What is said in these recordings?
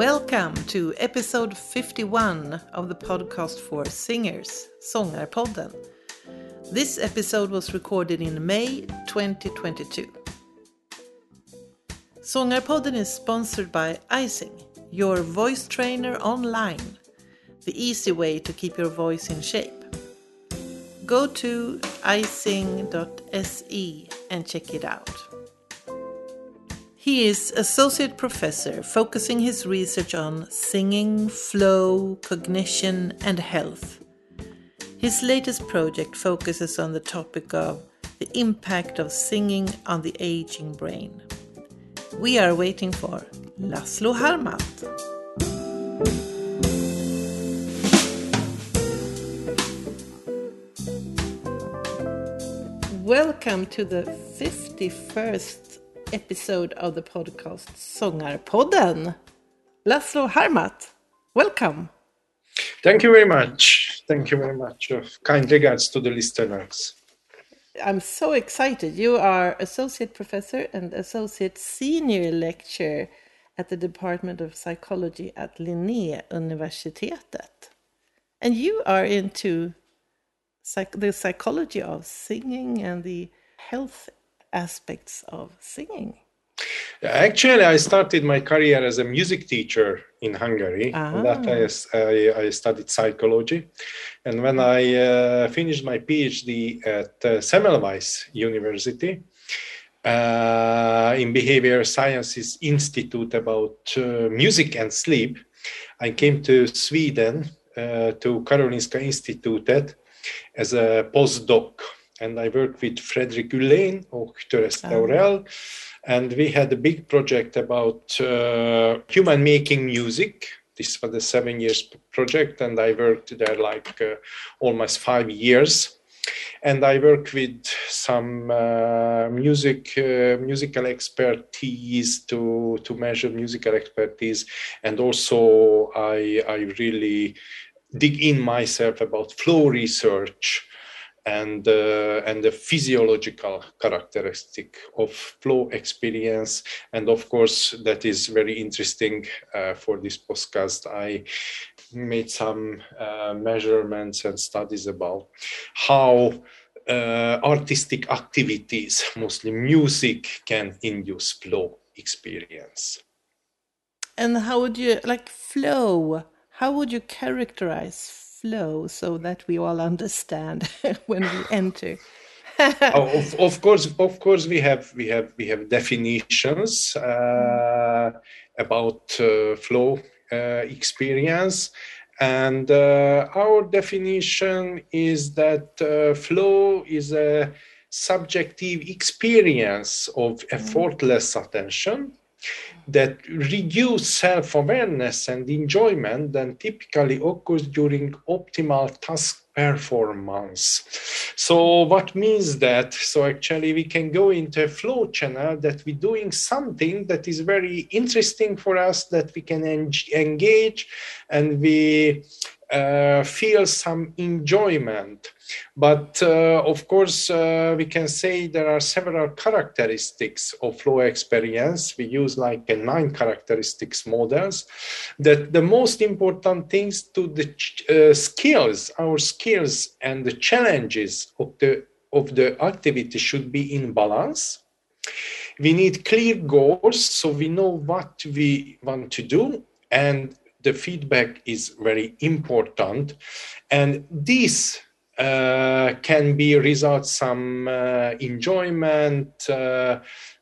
Welcome to episode 51 of the podcast for singers, Sångarpodden. This episode was recorded in May 2022. Sångarpodden is sponsored by Icing, your voice trainer online, the easy way to keep your voice in shape. Go to icing.se and check it out. He is associate professor focusing his research on singing, flow, cognition, and health. His latest project focuses on the topic of the impact of singing on the aging brain. We are waiting for Laszlo Harmat. Welcome to the 51st episode of the podcast Sångarpodden. Laszlo Harmat, welcome. Thank you very much. Thank you very much. Kind regards to the listeners. I'm so excited. You are associate professor and associate senior lecturer at the Department of Psychology at Linnéuniversitetet. And you are into psych- the psychology of singing and the health aspects of singing. Actually, I started my career as a music teacher in Hungary. Ah. That I, I, studied psychology, and when I uh, finished my PhD at uh, Semmelweis University uh, in Behavior Sciences Institute about uh, music and sleep, I came to Sweden uh, to Karolinska Institutet as a postdoc and I worked with Fredrik Ullén och Töres Theorell. And we had a big project about uh, human making music. This was a seven years project, and I worked there like uh, almost five years. And I worked with some uh, music, uh, musical expertise to to measure musical expertise, and also I I really dig in myself about flow research and uh, and the physiological characteristic of flow experience. And of course that is very interesting uh, for this podcast. I made some uh, measurements and studies about how uh, artistic activities mostly music can induce flow experience. And how would you like flow? How would you characterize flow so that we all understand when we enter? Oh, of, of course of course we have we have we have definitions uh, about uh, flow uh, experience and uh, our definition is that uh, flow is a subjective experience of effortless attention that reduce self-awareness and enjoyment and typically occurs during optimal task performance. So what means that? So actually we can go into a flow channel that we're doing something that is very interesting for us that we can en- engage and we uh, feel some enjoyment but uh, of course, uh, we can say there are several characteristics of flow experience. We use like a nine characteristics models. That the most important things to the uh, skills, our skills and the challenges of the of the activity should be in balance. We need clear goals so we know what we want to do and the feedback is very important and this uh, can be result some uh, enjoyment, uh,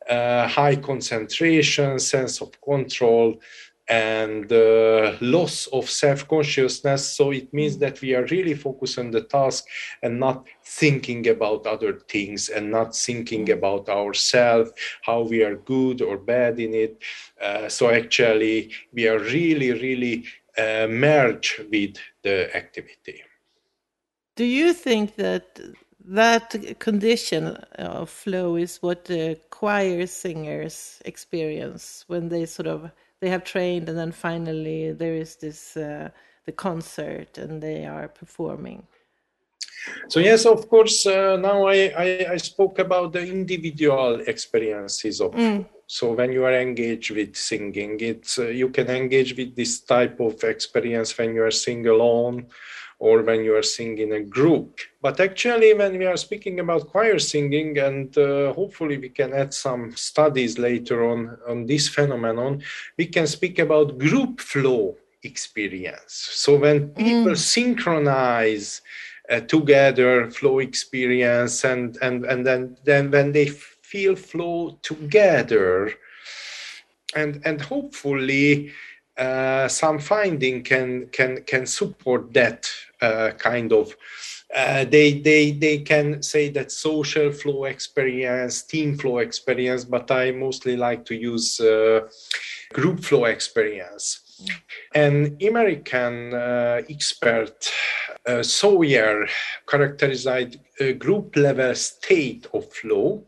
uh, high concentration, sense of control, and uh, loss of self-consciousness. So it means that we are really focused on the task and not thinking about other things and not thinking about ourselves, how we are good or bad in it. Uh, so actually, we are really, really merge with the activity. Do you think that that condition of flow is what the choir singers experience when they sort of they have trained and then finally there is this uh, the concert and they are performing? So yes, of course. Uh, now I, I, I spoke about the individual experiences of Mm. So when you are engaged with singing, it's uh, you can engage with this type of experience when you are singing alone or when you are singing in a group. But actually, when we are speaking about choir singing, and uh, hopefully we can add some studies later on on this phenomenon, we can speak about group flow experience. So when people mm. synchronize uh, together flow experience and and and then then when they feel flow together and and hopefully uh, some finding can can can support that uh, kind of uh, they they they can say that social flow experience team flow experience but i mostly like to use uh, group flow experience. An American uh, expert, uh, Sawyer, characterized a group level state of flow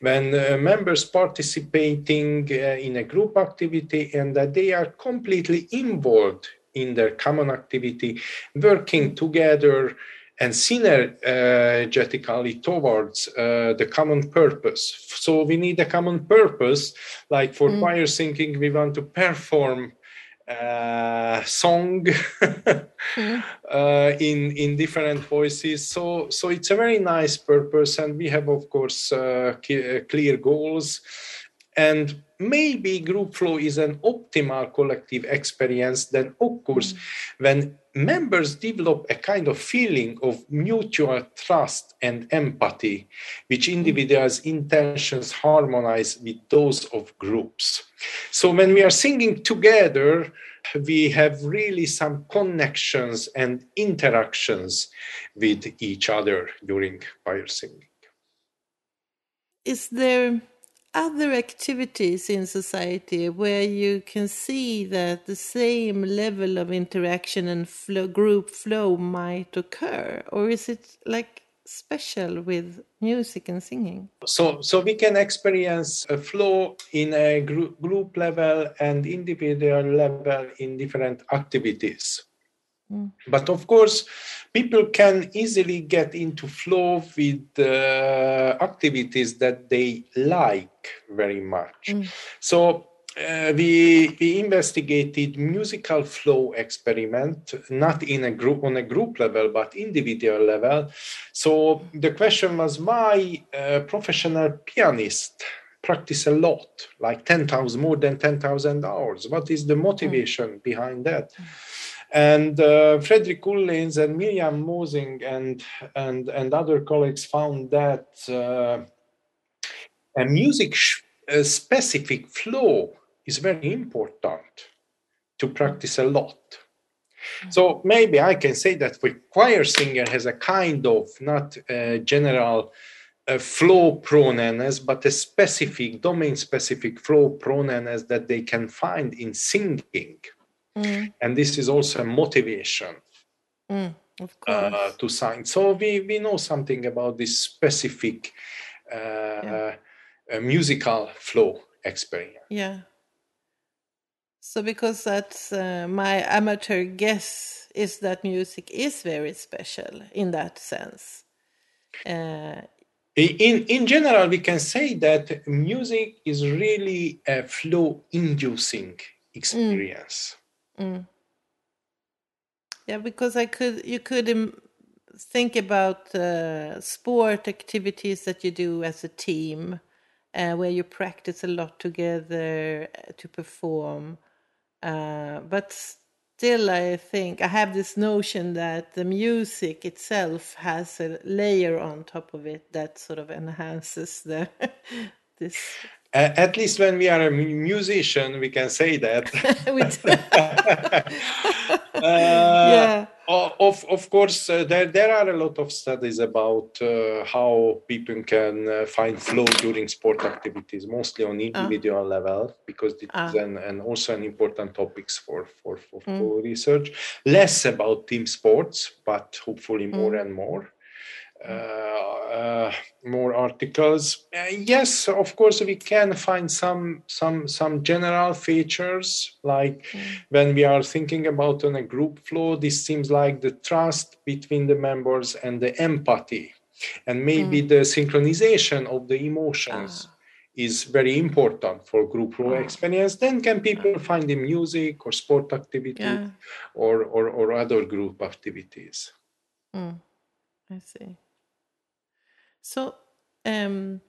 when uh, members participating uh, in a group activity and that they are completely involved in their common activity, working together and synergetically towards uh, the common purpose. So we need a common purpose, like for mm. choir singing, we want to perform uh, song mm. uh, in in different voices. So so it's a very nice purpose, and we have of course uh, uh clear goals. And maybe group flow is an optimal collective experience. Then of course, mm. when members develop a kind of feeling of mutual trust and empathy, which individuals' intentions harmonize with those of groups. So when we are singing together, we have really some connections and interactions with each other during choir singing. Is there other activities in society where you can see that the same level of interaction and flow, group flow might occur? Or is it like special with music and singing? So so we can experience a flow in a group, group level and individual level in different activities Mm. But of course, people can easily get into flow with uh, activities that they like very much. Mm. So uh, we we investigated musical flow experiment not in a group on a group level but individual level. So the question was why uh, professional pianist practice a lot, like 10,000, more than 10,000 hours. What is the motivation mm. behind that? Mm. And uh, Fredrik Ullens and Miriam Mosing and, and, and other colleagues found that uh, a music a specific flow is very important to practice a lot. So maybe I can say that the choir singer has a kind of not general flow proneness, but a specific domain specific flow proneness that they can find in singing. Mm. And this is also a motivation mm, uh, to sign. So we, we know something about this specific uh, yeah. uh, musical flow experience. Yeah. So, because that's uh, my amateur guess is that music is very special in that sense. Uh, in, in general, we can say that music is really a flow inducing mm. experience. Mm. Yeah, because I could, you could think about uh, sport activities that you do as a team, uh, where you practice a lot together uh, to perform. Uh, but still, I think I have this notion that the music itself has a layer on top of it that sort of enhances the this at least when we are a musician, we can say that. uh, yeah. Of, of course, uh, there, there are a lot of studies about uh, how people can uh, find flow during sport activities, mostly on individual ah. level, because it is an, an also an important topics for, for, for, mm. for research. Less about team sports, but hopefully more mm. and more. Uh, uh, more articles. Uh, yes, of course, we can find some some some general features like mm. when we are thinking about on a group flow. This seems like the trust between the members and the empathy, and maybe mm. the synchronization of the emotions. Ah is very important for group flow experience. Then can people find the music or sport activity Yeah. or, or, or other group activities. Mm, I see. So, um,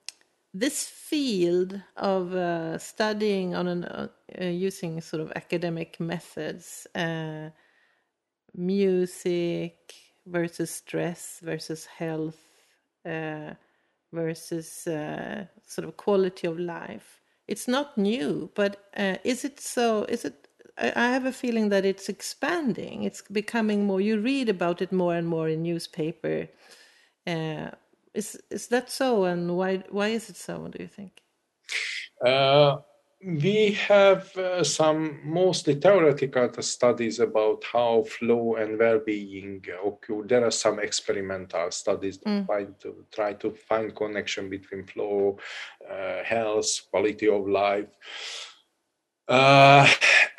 this field of uh, studying on an uh, uh, using sort of academic methods, uh, music versus stress versus health uh, versus uh, sort of quality of life. It's not new, but is it so? Is it? I I have a feeling that it's expanding. It's becoming more. You read about it more and more in newspaper. Is is that so? And why why is it so? Do you think? Uh, we have uh, some mostly theoretical studies about how flow and well-being occur. There are some experimental studies that try to try to find connection between flow, uh, health, quality of life. Uh,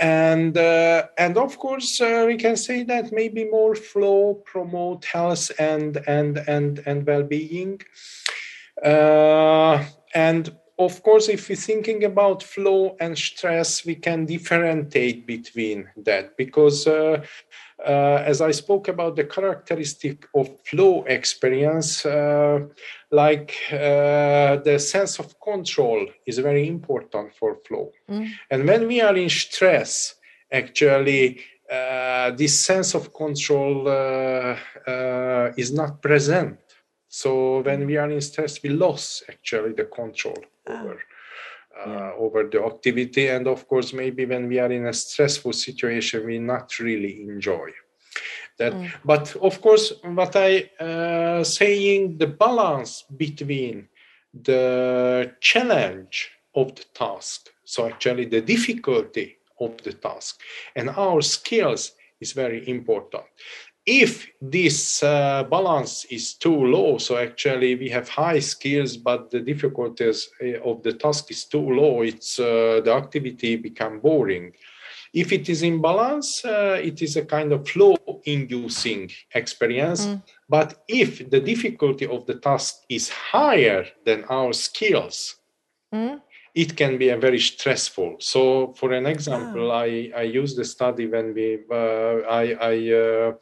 and uh, and of course uh, we can say that maybe more flow promote health and and and and well-being. Uh, and of course if we're thinking about flow and stress we can differentiate between that because uh, uh, as I spoke about the characteristic of flow experience, uh, like uh, the sense of control is very important for flow. And when we are in stress, actually, uh, this sense of control uh, uh, is not present. So when we are in stress, we lose actually the control over. Uh, over the activity. And of course maybe when we are in a stressful situation we not really enjoy that. But of course what i uh, saying the balance between the challenge of the task so actually the difficulty of the task and our skills is very important if this uh, balance is too low so actually we have high skills but the difficulties uh, of the task is too low it's uh, the activity become boring. If it is in balance uh, it is a kind of flow inducing experience but if the difficulty of the task is higher than our skills it can be a very stressful. So for an example i i used a study when we uh, i i uh,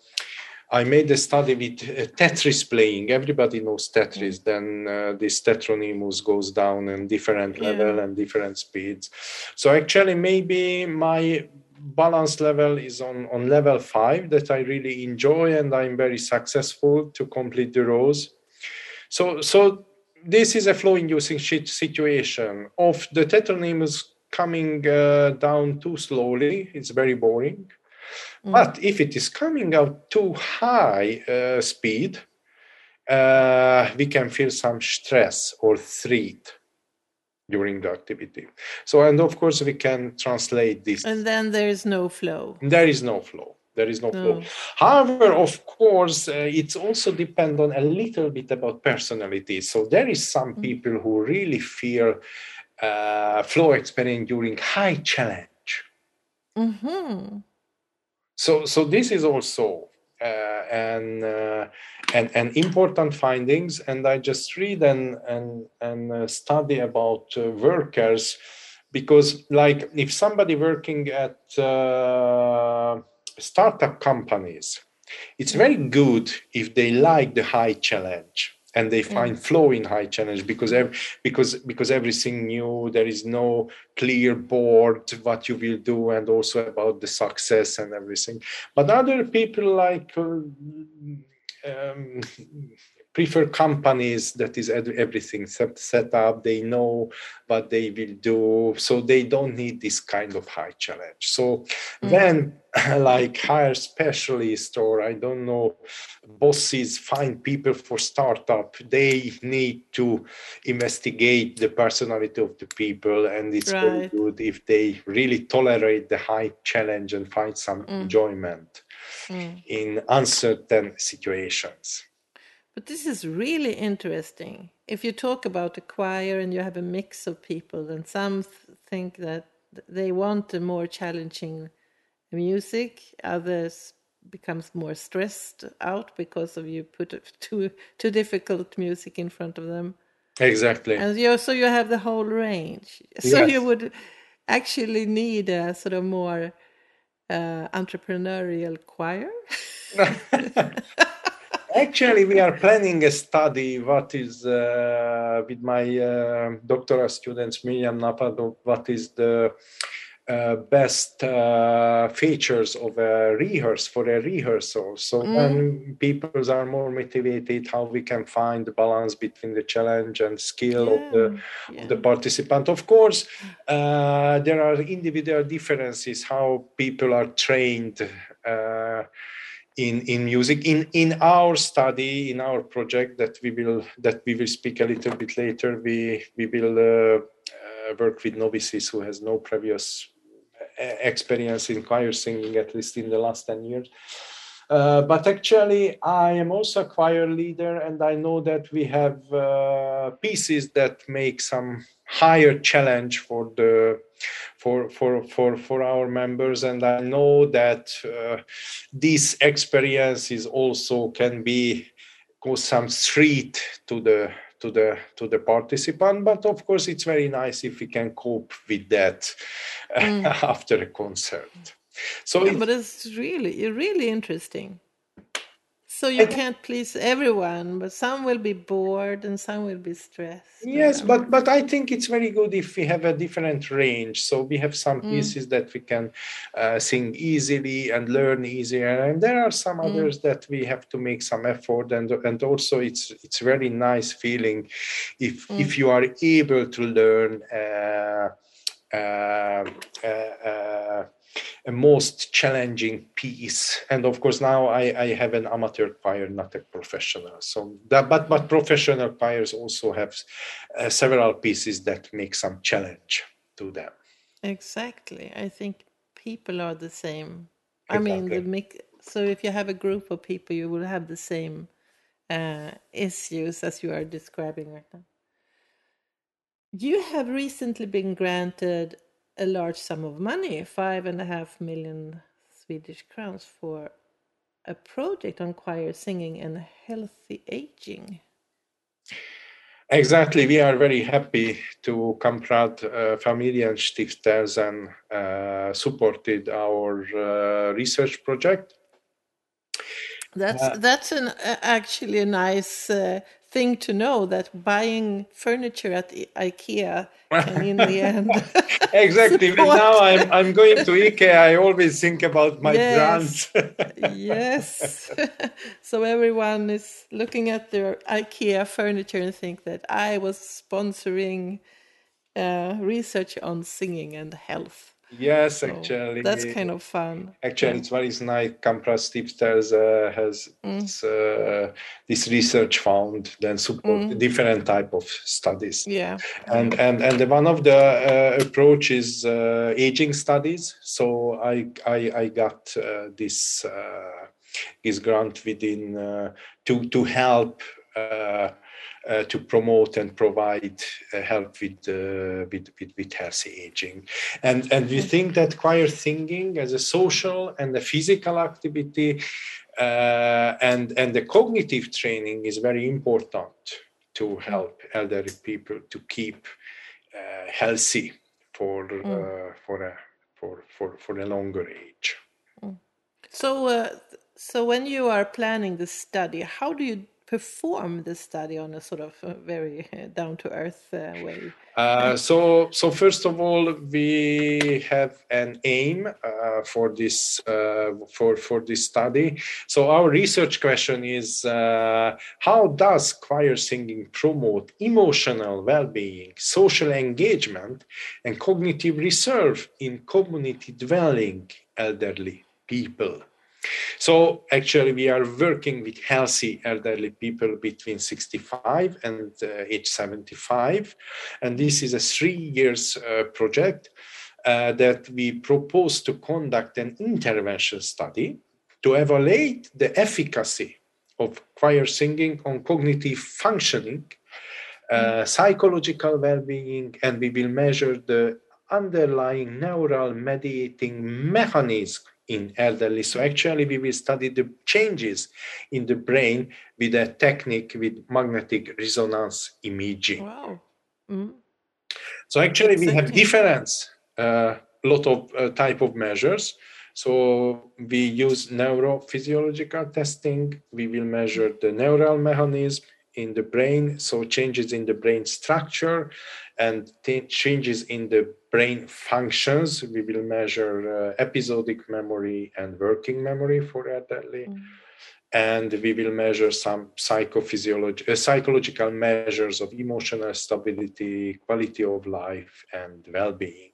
I made a study with uh, Tetris playing. Everybody knows Tetris. Then uh, this Tetronymus goes down in different level and different speeds. So actually, maybe my balance level is on, on level five that I really enjoy, and I'm very successful to complete the rows. So so this is a flow-inducing situation of the Tetronymus coming uh, down too slowly. It's very boring. But if it is coming out too high uh, speed, uh, we can feel some stress or threat during the activity. So, and of course, we can translate this. And then there is no flow. There is no flow. There is no flow. However, of course, uh, it's also depend on a little bit about personality. So there is some people who really feel uh, flow experience during high challenge. hmm so so this is also uh, an, uh, an an important findings and i just read and and and uh, study about uh, workers because like if somebody working at uh, startup companies it's very good if they like the high challenge and they find flow in high challenge because ev- because because everything new there is no clear board what you will do and also about the success and everything. But other people like uh, um, prefer companies that is everything set, set up they know what they will do so they don't need this kind of high challenge. So mm. then like hire specialists or i don't know bosses find people for startup. They need to investigate the personality of the people and it's very good if they really tolerate the high challenge and find some mm. enjoyment mm. in uncertain situations But this is really interesting. If you talk about a choir and you have a mix of people, and some th- think that they want a more challenging music, others becomes more stressed out because of you put too too difficult music in front of them. Exactly. And you so you have the whole range. So Yes. you would actually need a sort of more uh, entrepreneurial choir. Actually, we are planning a study. What is uh, with my uh, doctoral students, Miriam Napado, what is the uh, best uh, features of a rehearse for a rehearsal? So when people are more motivated, how we can find the balance between the challenge and skill of the Yeah, of the participant. Of course, uh, there are individual differences how people are trained uh, in in music. In in our study, in our project that we will that we will speak a little bit later, we we will uh, uh, work with novices who has no previous uh, experience in choir singing, at least in the last ten years. Uh, but actually, I am also a choir leader, and I know that we have uh, pieces that make some higher challenge for the for for for for our members, and I know that uh, these experiences also can be go some street to the to the to the participant. But of course it's very nice if we can cope with that after a concert. So Yeah, it- but it's really really interesting. So you can't please everyone, but some will be bored and some will be stressed. Yes, but but I think it's very good if we have a different range. So we have some Mm. pieces that we can uh, sing easily and learn easier, and there are some Mm. others that we have to make some effort. And and also it's it's very nice feeling if Mm. if you are able to learn. Uh, most challenging piece and of course now I, I have an amateur choir not a professional so that but but professional choirs also have uh, several pieces that make some challenge to them Exactly. I think people are the same. I mean, the Exactly. mix. So if you have a group of people, you will have the same uh, issues as you are describing right now. You have recently been granted a large sum of money, five and a half million Swedish crowns, for a project on choir singing and healthy aging. exactly we are very happy to Kamprad uh, Familienstiftelsen uh, supported our uh, research project That's Uh, that's an uh, actually a nice uh, thing to know that buying furniture at IKEA can in the end exactly support- now I'm, I'm going to ikea i always think about my Yes. grants yes. so everyone is looking at their IKEA furniture and think that I was sponsoring uh, research on singing and health. Yes So actually that's kind of fun. Actually, it's very nice. Kamprad Stiftelsen uh, has Mm. this, uh, this research found then support different type of studies. Yeah. And and and the one of the uh, approach is uh, aging studies. So I I, I got uh, this uh, this grant within uh, to to help. Uh, to promote and provide uh, help with, uh, with, with with healthy aging, and and we think that choir singing as a social and a physical activity, uh, and and the cognitive training is very important to help elderly people to keep uh, healthy for uh, for a for for for a longer age. So, uh, so when you are planning the study, how do you perform the study on a sort of uh, very down to earth uh, way? Uh, so, so first of all, we have an aim uh, for this uh, for for this study. So, our research question is: uh, How does choir singing promote emotional well-being, social engagement, and cognitive reserve in community-dwelling elderly people? So actually, we are working with healthy elderly people between 65 and uh, age 75, and this is a three years uh, project uh, that we propose to conduct an intervention study to evaluate the efficacy of choir singing on cognitive functioning, uh, psychological well-being, and we will measure the underlying neural mediating mechanism in elderly. So actually, we will study the changes in the brain with a technique with magnetic resonance imaging. Wow. Mm. So actually, we have different uh, lot of uh, type of measures. So we use neurophysiological testing. We will measure the neural mechanism in the brain, so changes in the brain structure and changes in the brain functions. We will measure uh, episodic memory and working memory for elderly. Mm. And we will measure some psychophysiological, uh, psychological measures of emotional stability, quality of life, and well-being.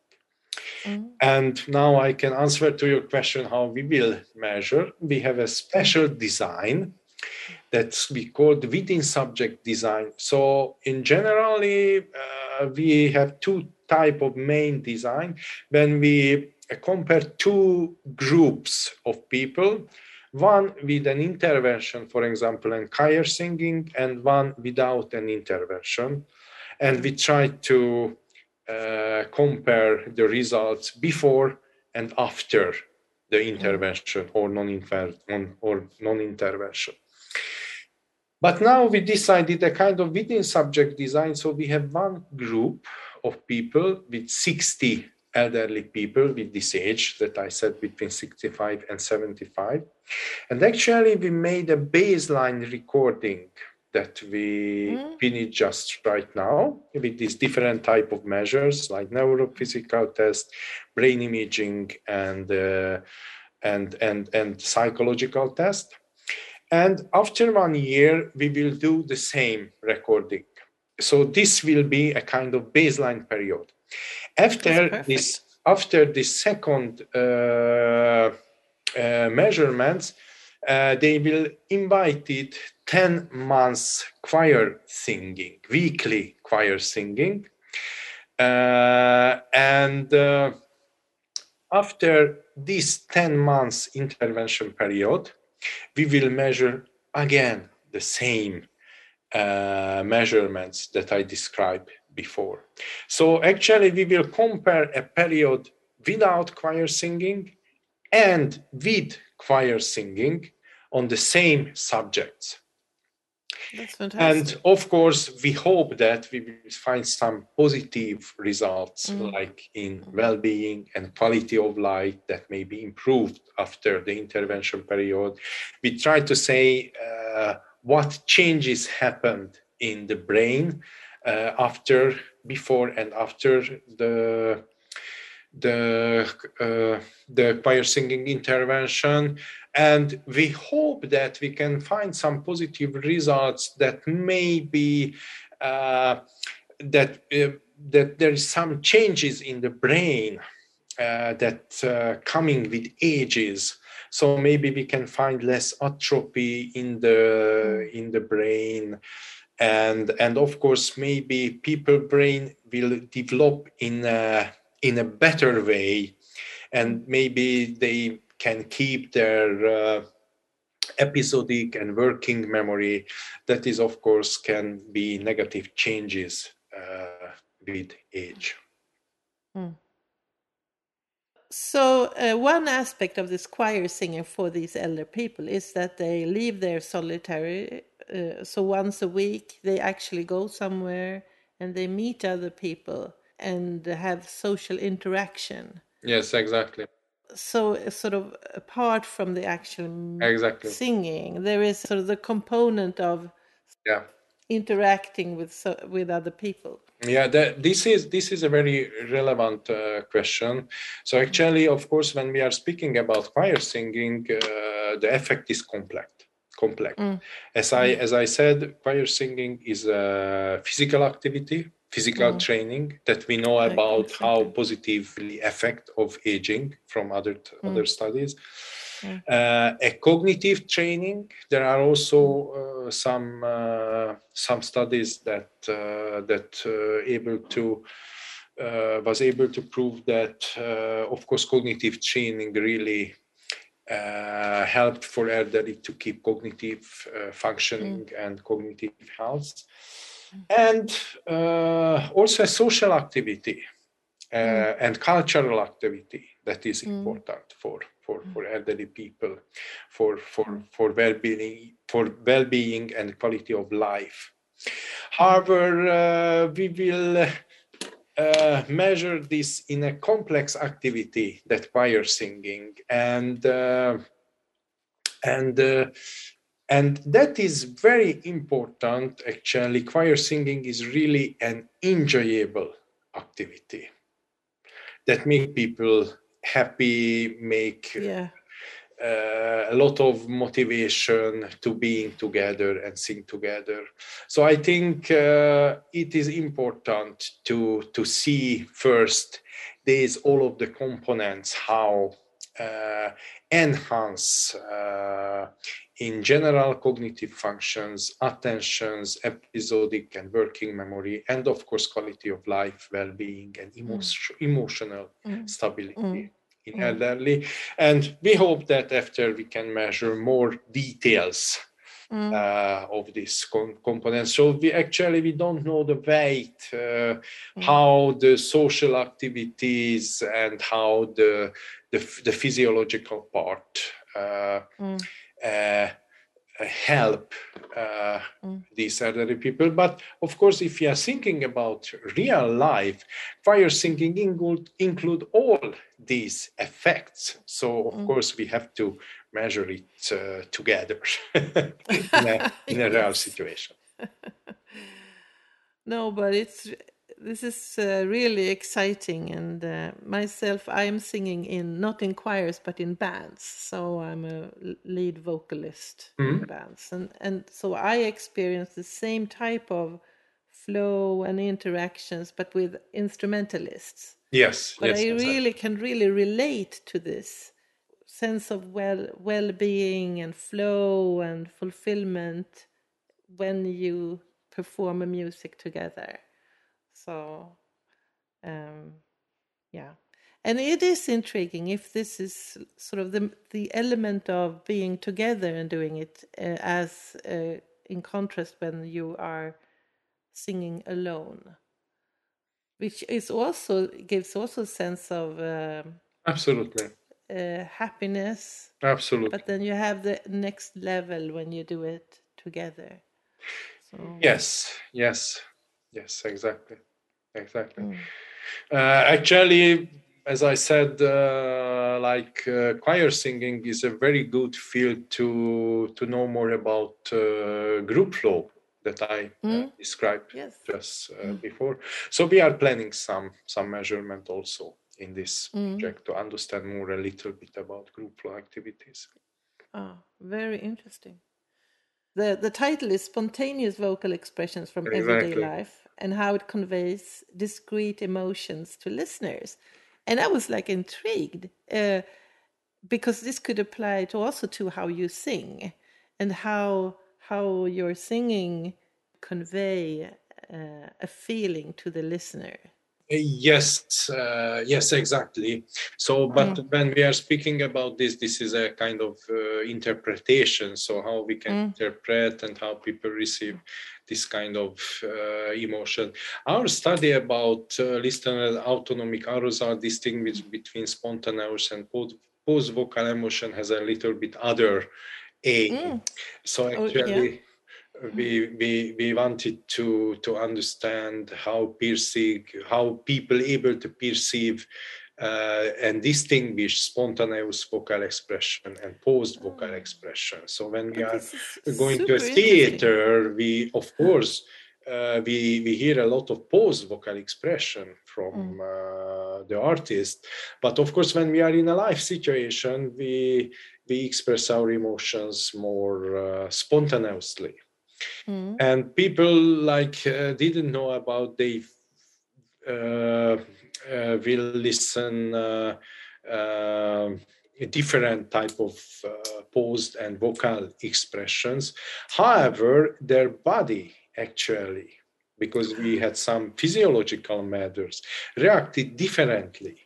Mm. And now I can answer to your question how we will measure. We have a special design that we call the within subject design. So in generally, uh, we have two type of main design. When we compare two groups of people one with an intervention for example in choir singing and one without an intervention. And we try to uh, compare the results before and after the intervention or non-intervention but now we decided a kind of within subject design. So we have one group of people with 60 elderly people with this age that I said between 65 and 75. And actually, we made a baseline recording that we mm. finished just right now with these different type of measures like neurophysical test, brain imaging, and uh, and and and psychological test. And after one year, we will do the same recording. So this will be a kind of baseline period. After this, after the second uh, uh, measurements, uh, they will invite it 10 months choir singing, weekly choir singing. Uh, and uh, after this 10 months intervention period, we will measure again the same uh, measurements that I described before. So actually, we will compare a period without choir singing and with choir singing on the same subjects. That's fantastic. And of course, we hope that we will find some positive results, mm. like in well being and quality of life, that may be improved after the intervention period. We try to say uh, what changes happened in the brain uh, after, before, and after the the uh, the choir singing intervention and we hope that we can find some positive results that maybe uh, that uh, that there is some changes in the brain uh, that uh, coming with ages. So maybe we can find less atrophy in the in the brain. And and of course maybe people brain will develop in a, in a better way. And maybe they can keep their uh, episodic and working memory that is of course can be negative changes uh, with age. Mm. so uh, one aspect of this choir singing for these elder people is that they leave their solitary uh, so once a week they actually go somewhere and they meet other people and have social interaction. Yes exactly so sort of apart from the actual exactly. singing there is sort of the component of yeah. interacting with so, with other people. Yeah that, this is this is a very relevant uh, question. So actually of course when we are speaking about choir singing uh, the effect is complex complex. Mm. as i mm. as i said choir singing is a physical activity physical mm. training that we know about how positively affect of aging from other mm. other studies mm. uh, a cognitive training there are also uh, some uh, some studies that uh, that uh, able to uh, was able to prove that of course cognitive training really helped for elderly to keep cognitive functioning mm. and cognitive health and uh, also a social activity uh, mm. and cultural activity that is mm. important for for, for elderly people, for for for well-being for well-being and quality of life. However, uh, we will uh, measure this in a complex activity that choir singing and uh, and uh, and that is very important actually choir singing is really an enjoyable activity that make people happy make Yeah. uh, a lot of motivation to being together and sing together. So I think uh, it is important to to see first these all of the components how uh, enhance uh, in general cognitive functions, attentions, episodic and working memory, and of course quality of life, well-being, and emo- emotional Mm. stability Mm. in Mm. elderly. And we hope that after we can measure more details Mm. uh, of this com- component. So we actually we don't know the weight, uh, Mm. how the social activities and how the the, the physiological part Mm. uh, help uh, Mm. these elderly people. But of course, if you are thinking about real life, choir singing include, include all these effects. So of Mm. course, we have to measure it uh, together in, a, in a real situation. No, but it's this is uh, really exciting, and uh, myself, I am singing in not in choirs but in bands. So I'm a lead vocalist in Mhm. bands, and and so I experience the same type of flow and interactions, but with instrumentalists. Yes, But yes, I exactly. really can really relate to this sense of well well being and flow and fulfillment when you perform a music together. So um yeah. And it is intriguing if this is sort of the the element of being together and doing it uh, as uh, in contrast when you are singing alone which is also gives also a sense of um, Absolutely, uh, happiness absolutely. but then you have the next level when you do it together so Yes, yes, yes, exactly, exactly. mm, Uh, actually, as I said, uh, like uh, choir singing is a very good field to to know more about uh, group flow that I uh, Mm. described yes just uh, Mm. before. So we are planning some some measurement also in this Mm. project to understand more a little bit about group flow activities. ah, very interesting the the title is spontaneous vocal expressions from everyday life and how it conveys discrete emotions to listeners and i was like intrigued uh, because this could apply to also to how you sing and how how your singing convey uh, a feeling to the listener Yes, uh, yes, exactly. So, but when we are speaking about this, this is a kind of uh, interpretation. So, how we can Mm. interpret and how people receive this kind of uh, emotion. Our study about uh, listener autonomic arousal distinguish between spontaneous and posed vocal emotion has a little bit other aim. Mm. So, Oh, yeah. actually, we we we wanted to to understand how perceive how people able to perceive uh, and distinguish spontaneous vocal expression and posed vocal Ah. expression. So when we are going to a theater, we of course uh, we we hear a lot of posed vocal expression from Mm. uh, the artist, but of course when we are in a live situation, we we express our emotions more uh, spontaneously Mm. and people like uh, didn't know about they uh, will listen uh, uh, different type of uh, posed and vocal expressions. However their body actually because we had some physiological matters reacted differently.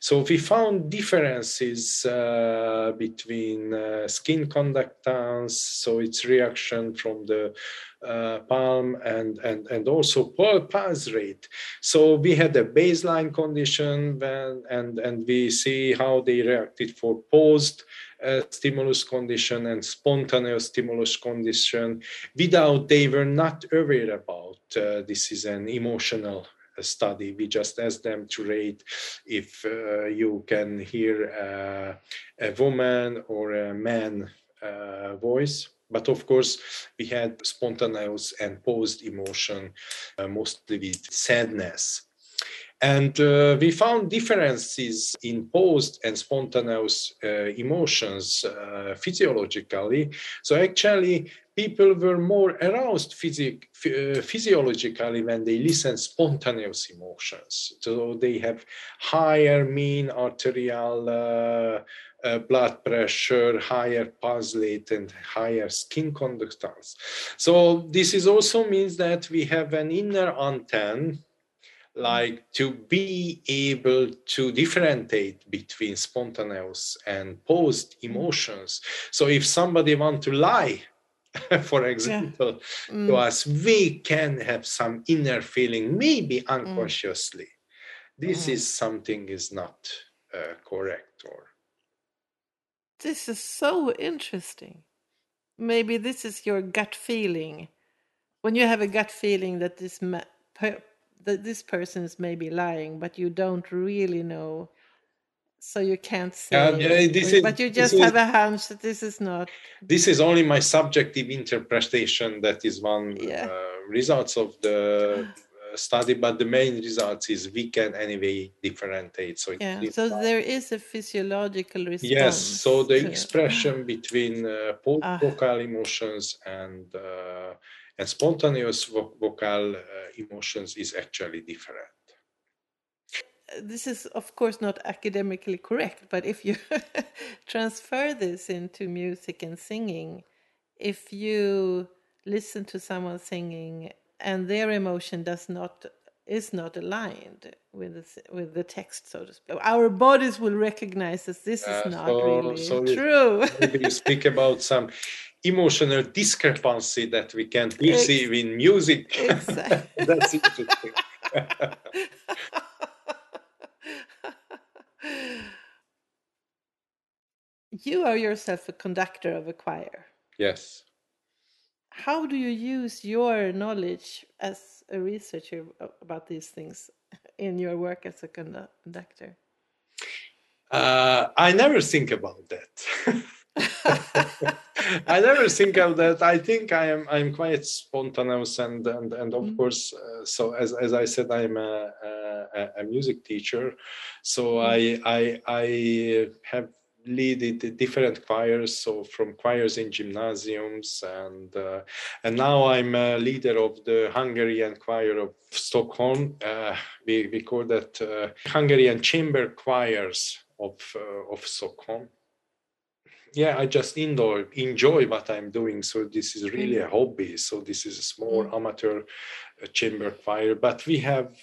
So we found differences uh, between uh, skin conductance, so its reaction from the uh, palm and, and, and also pulse rate. So we had a baseline condition when, and, and we see how they reacted for posed uh, stimulus condition and spontaneous stimulus condition without they were not aware about uh, this is an emotional study. We just asked them to rate if uh, you can hear uh, a woman or a man uh, voice. But of course, we had spontaneous and posed emotion, uh, mostly with sadness. And uh, we found differences in posed and spontaneous uh, emotions uh, physiologically. So, actually, people were more aroused uh, physiologically when they listen spontaneous emotions. So they have higher mean arterial uh, blood pressure, higher pulse rate, and higher skin conductance. So this is also means that we have an inner antenna like to be able to differentiate between spontaneous and posed emotions so if somebody want to lie for example, yeah. mm. to us, we can have some inner feeling, maybe mm. unconsciously. Mm. This mm. is something is not uh, correct or. This is so interesting. Maybe this is your gut feeling. When you have a gut feeling that this ma- per- that this person is maybe lying, but you don't really know so you can't say uh, this is, but you just have is, a hunch that this is not this is only my subjective interpretation that is one yeah. uh, results of the uh, study but the main results is we can anyway differentiate. So yeah so there is a physiological response yes so the to, expression between uh, ah. vocal emotions and uh, and spontaneous vo- vocal uh, emotions is actually different. This is of course not academically correct but if you transfer this into music and singing if you listen to someone singing and their emotion does not is not aligned with the, with the text so to speak our bodies will recognize that this is uh, not so, really so true maybe you speak about some emotional discrepancy that we can perceive Ex- in music exactly. that's interesting you are yourself a conductor of a choir. Yes. How do you use your knowledge as a researcher about these things in your work as a conductor? Uh, I never think about that. I never think of that. I think I am I'm quite spontaneous and and and of mm-hmm. course, uh, so as as I said, I'm a, a, a music teacher, so mm-hmm. I I I have leaded different choirs, so from choirs in gymnasiums, and uh, and now I'm a leader of the Hungarian choir of Stockholm. Uh, we we call that uh, Hungarian chamber choirs of uh, of Stockholm. Yeah, I just indoor enjoy what I'm doing. So this is really a hobby. So this is a small mm. amateur uh, chamber choir, but we have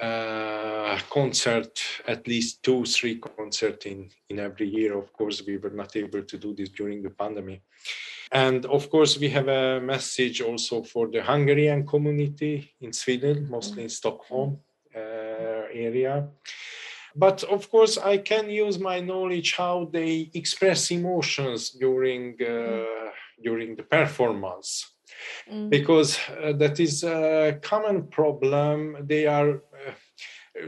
uh, concert, at least two, three concert in, in every year. Of course, we were not able to do this during the pandemic. And of course, we have a message also for the Hungarian community in Sweden, mostly in Stockholm uh, area. But of course, I can use my knowledge how they express emotions during uh, during the performance mm. because uh, that is a common problem they are uh,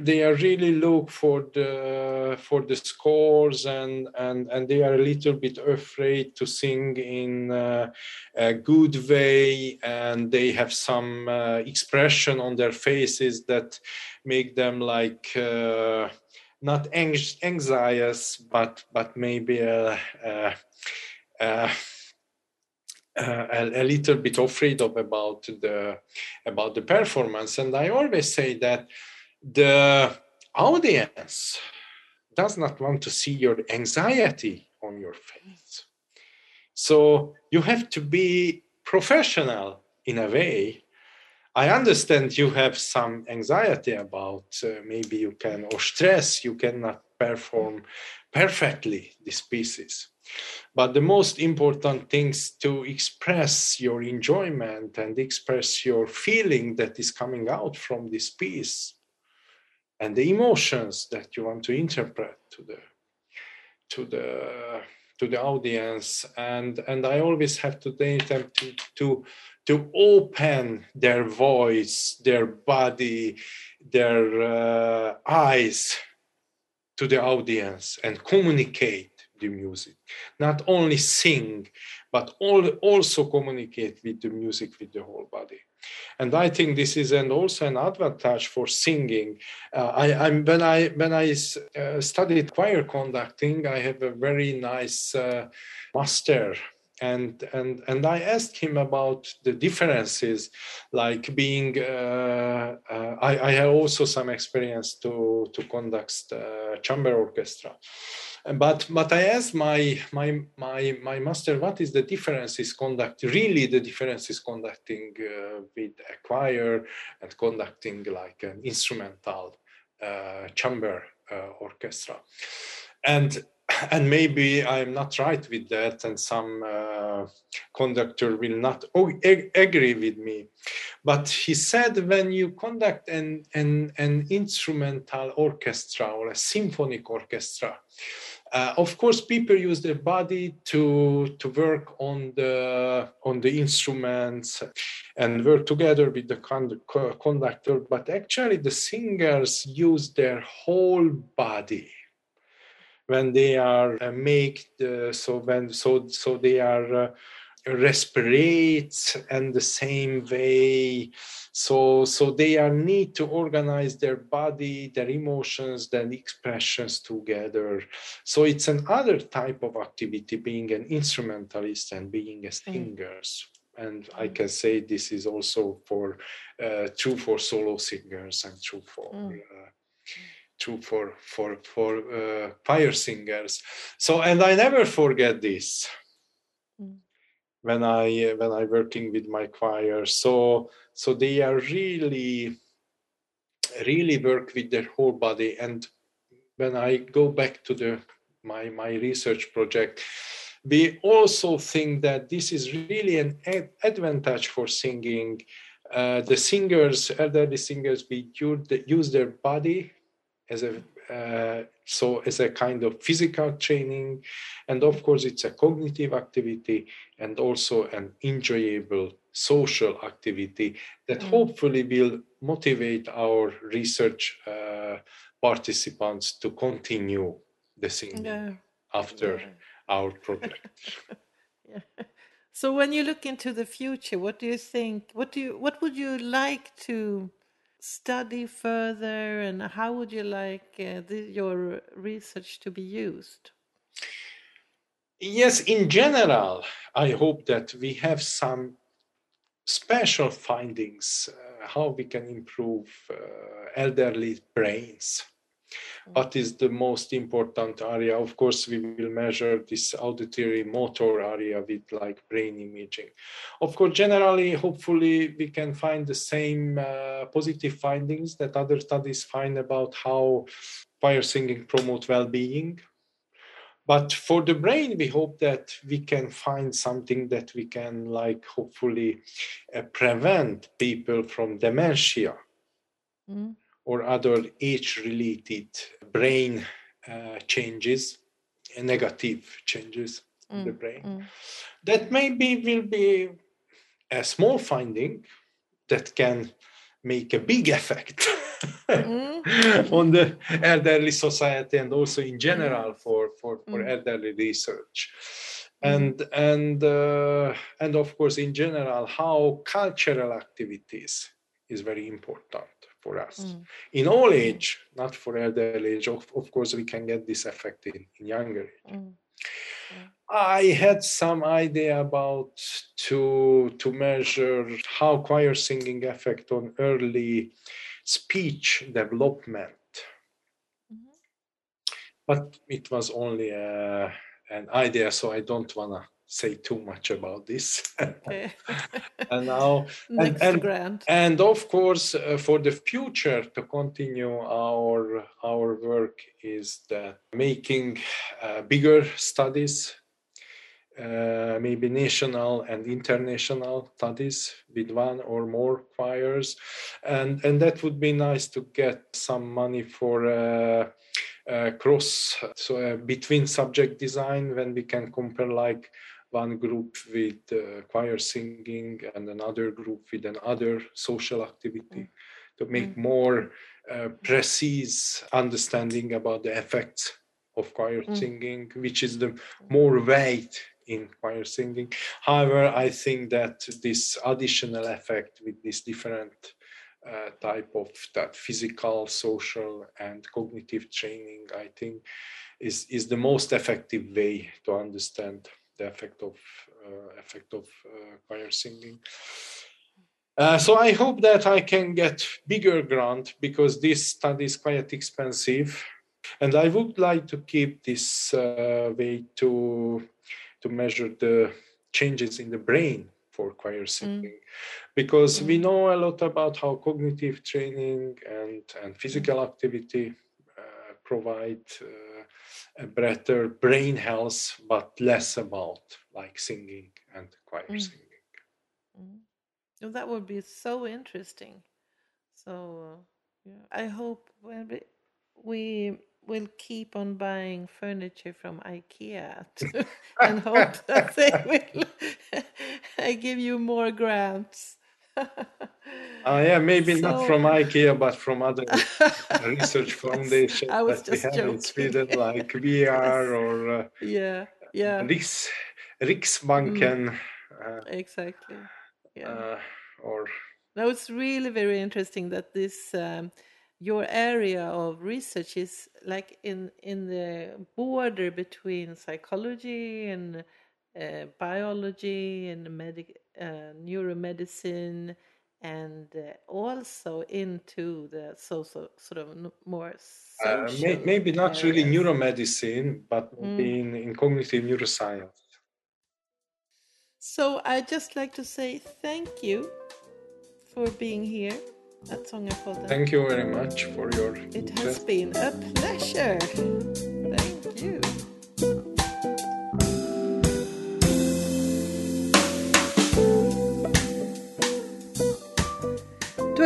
they are really look for the for the scores and and and they are a little bit afraid to sing in uh, a good way and they have some uh, expression on their faces that make them like uh, not anxious but but maybe uh, a, a, little bit afraid of about the about the performance. And i always say that the audience does not want to see your anxiety on your face. So you have to be professional in a way. I understand you have some anxiety about uh, maybe you can or stress you cannot perform perfectly these pieces. But the most important things to express your enjoyment and express your feeling that is coming out from this piece and the emotions that you want to interpret to the to the to the audience. And and i always have to tell them to to to open their voice their body their uh, eyes to the audience and communicate the music not only sing but all, also communicate with the music with the whole body and I think this is an also an advantage for singing. Uh, I, am when I when I uh, studied choir conducting, I have a very nice uh, master and and and I asked him about the differences, like being. Uh, uh, I, I have also some experience to to conduct uh, chamber orchestra, but but I asked my my my my master what is the difference is conduct really the difference is conducting uh, with a choir and conducting like an instrumental uh, chamber uh, orchestra and and maybe I'm not right with that, and some uh, conductor will not agree with me. But he said when you conduct an, an, an instrumental orchestra or a symphonic orchestra, uh, of course, people use their body to to work on the on the instruments and work together with the con- conductor. But actually, the singers use their whole body when they are uh, make the, so when so so they are uh, respirate and the same way so so they are need to organize their body their emotions their expressions together so it's another type of activity being an instrumentalist and being a mm. singer and i can say this is also for uh, true for solo singers and true for mm. uh, true for for for uh, choir singers so and i never forget this. When i when i working with my choir. So so they are really really work with their whole body. And when i go back to the my my research project we also think that this is really an ad- advantage for singing. Uh, the singers elderly singers we use, use their body as a uh, so as a kind of physical training and of course it's a cognitive activity and also an enjoyable social activity that mm. hopefully will motivate our research uh, participants to continue the singing yeah. after yeah. our project yeah. so when you look into the future what do you think what do you what would you like to study further and how would you like uh, the, your research to be used? Yes, in general, I hope that we have some special findings uh, how we can improve uh, elderly brains what is the most important area? Of course we will measure this auditory motor area with like brain imaging. Of course generally hopefully we can find the same uh, positive findings that other studies find about how choir singing promote well-being. But for the brain we hope that we can find something that we can like hopefully uh, prevent people from dementia. Mm or other age-related brain uh, changes, negative changes mm, in the mm, brain. Mm. That maybe will be a small finding that can make a big effect mm. on the elderly society and also in general mm. for, for, for mm. elderly research and and uh, and of course in general how cultural activities is very important for us. Mm. In all age, not for elderly age, of, of course, we can get this effect in, in younger age. Mm. I had some idea about to to measure how choir singing affect on early speech development, mm-hmm. but it was only a, uh, an idea, so I don't wanna say too much about this. Okay. and now, Next and, grant. and of course, uh, for the future to continue our our work is that making uh, bigger studies, uh, maybe national and international studies with one or more choirs, and and that would be nice to get some money for. Uh, uh, cross so uh, between subject design when we can compare like one group with uh, choir singing and another group with another social activity Mm. to make Mm. more uh, precise understanding about the effects of choir Mm. singing which is the more weight in choir singing however i think that this additional effect with this different uh, type of that physical social and cognitive training i think is is the most effective way to understand the effect of uh, effect of uh, choir singing uh, so I hope that I can get bigger grant because this study is quite expensive, and I would like to keep this uh, way to to measure the changes in the brain for choir singing, because we Mm. know a lot about how cognitive training and and physical activity uh, provide. Uh, a better brain health, but less about like singing and choir Mm. singing. Mm. Well, that would be so interesting. So uh, yeah, I hope we, we will keep on buying furniture from IKEA to, and hope that they will give you more grants. Uh, yeah, maybe not from IKEA, but from other research foundations I was that we just have in. Sweden, like VR or uh, yeah, yeah, Riks, Riksbanken, uh, exactly. Yeah. uh, or No, it's really very interesting that this um, your area of research is like in in the border between psychology and uh, biology and medic uh, neuromedicine and uh, also into the social sort of more uh, may, maybe not really neuromedicine, but maybe in, in cognitive neuroscience. So I'd just like to say thank you for being here at Sångarpodden. Thank you very much for your It has been a pleasure. Thank you.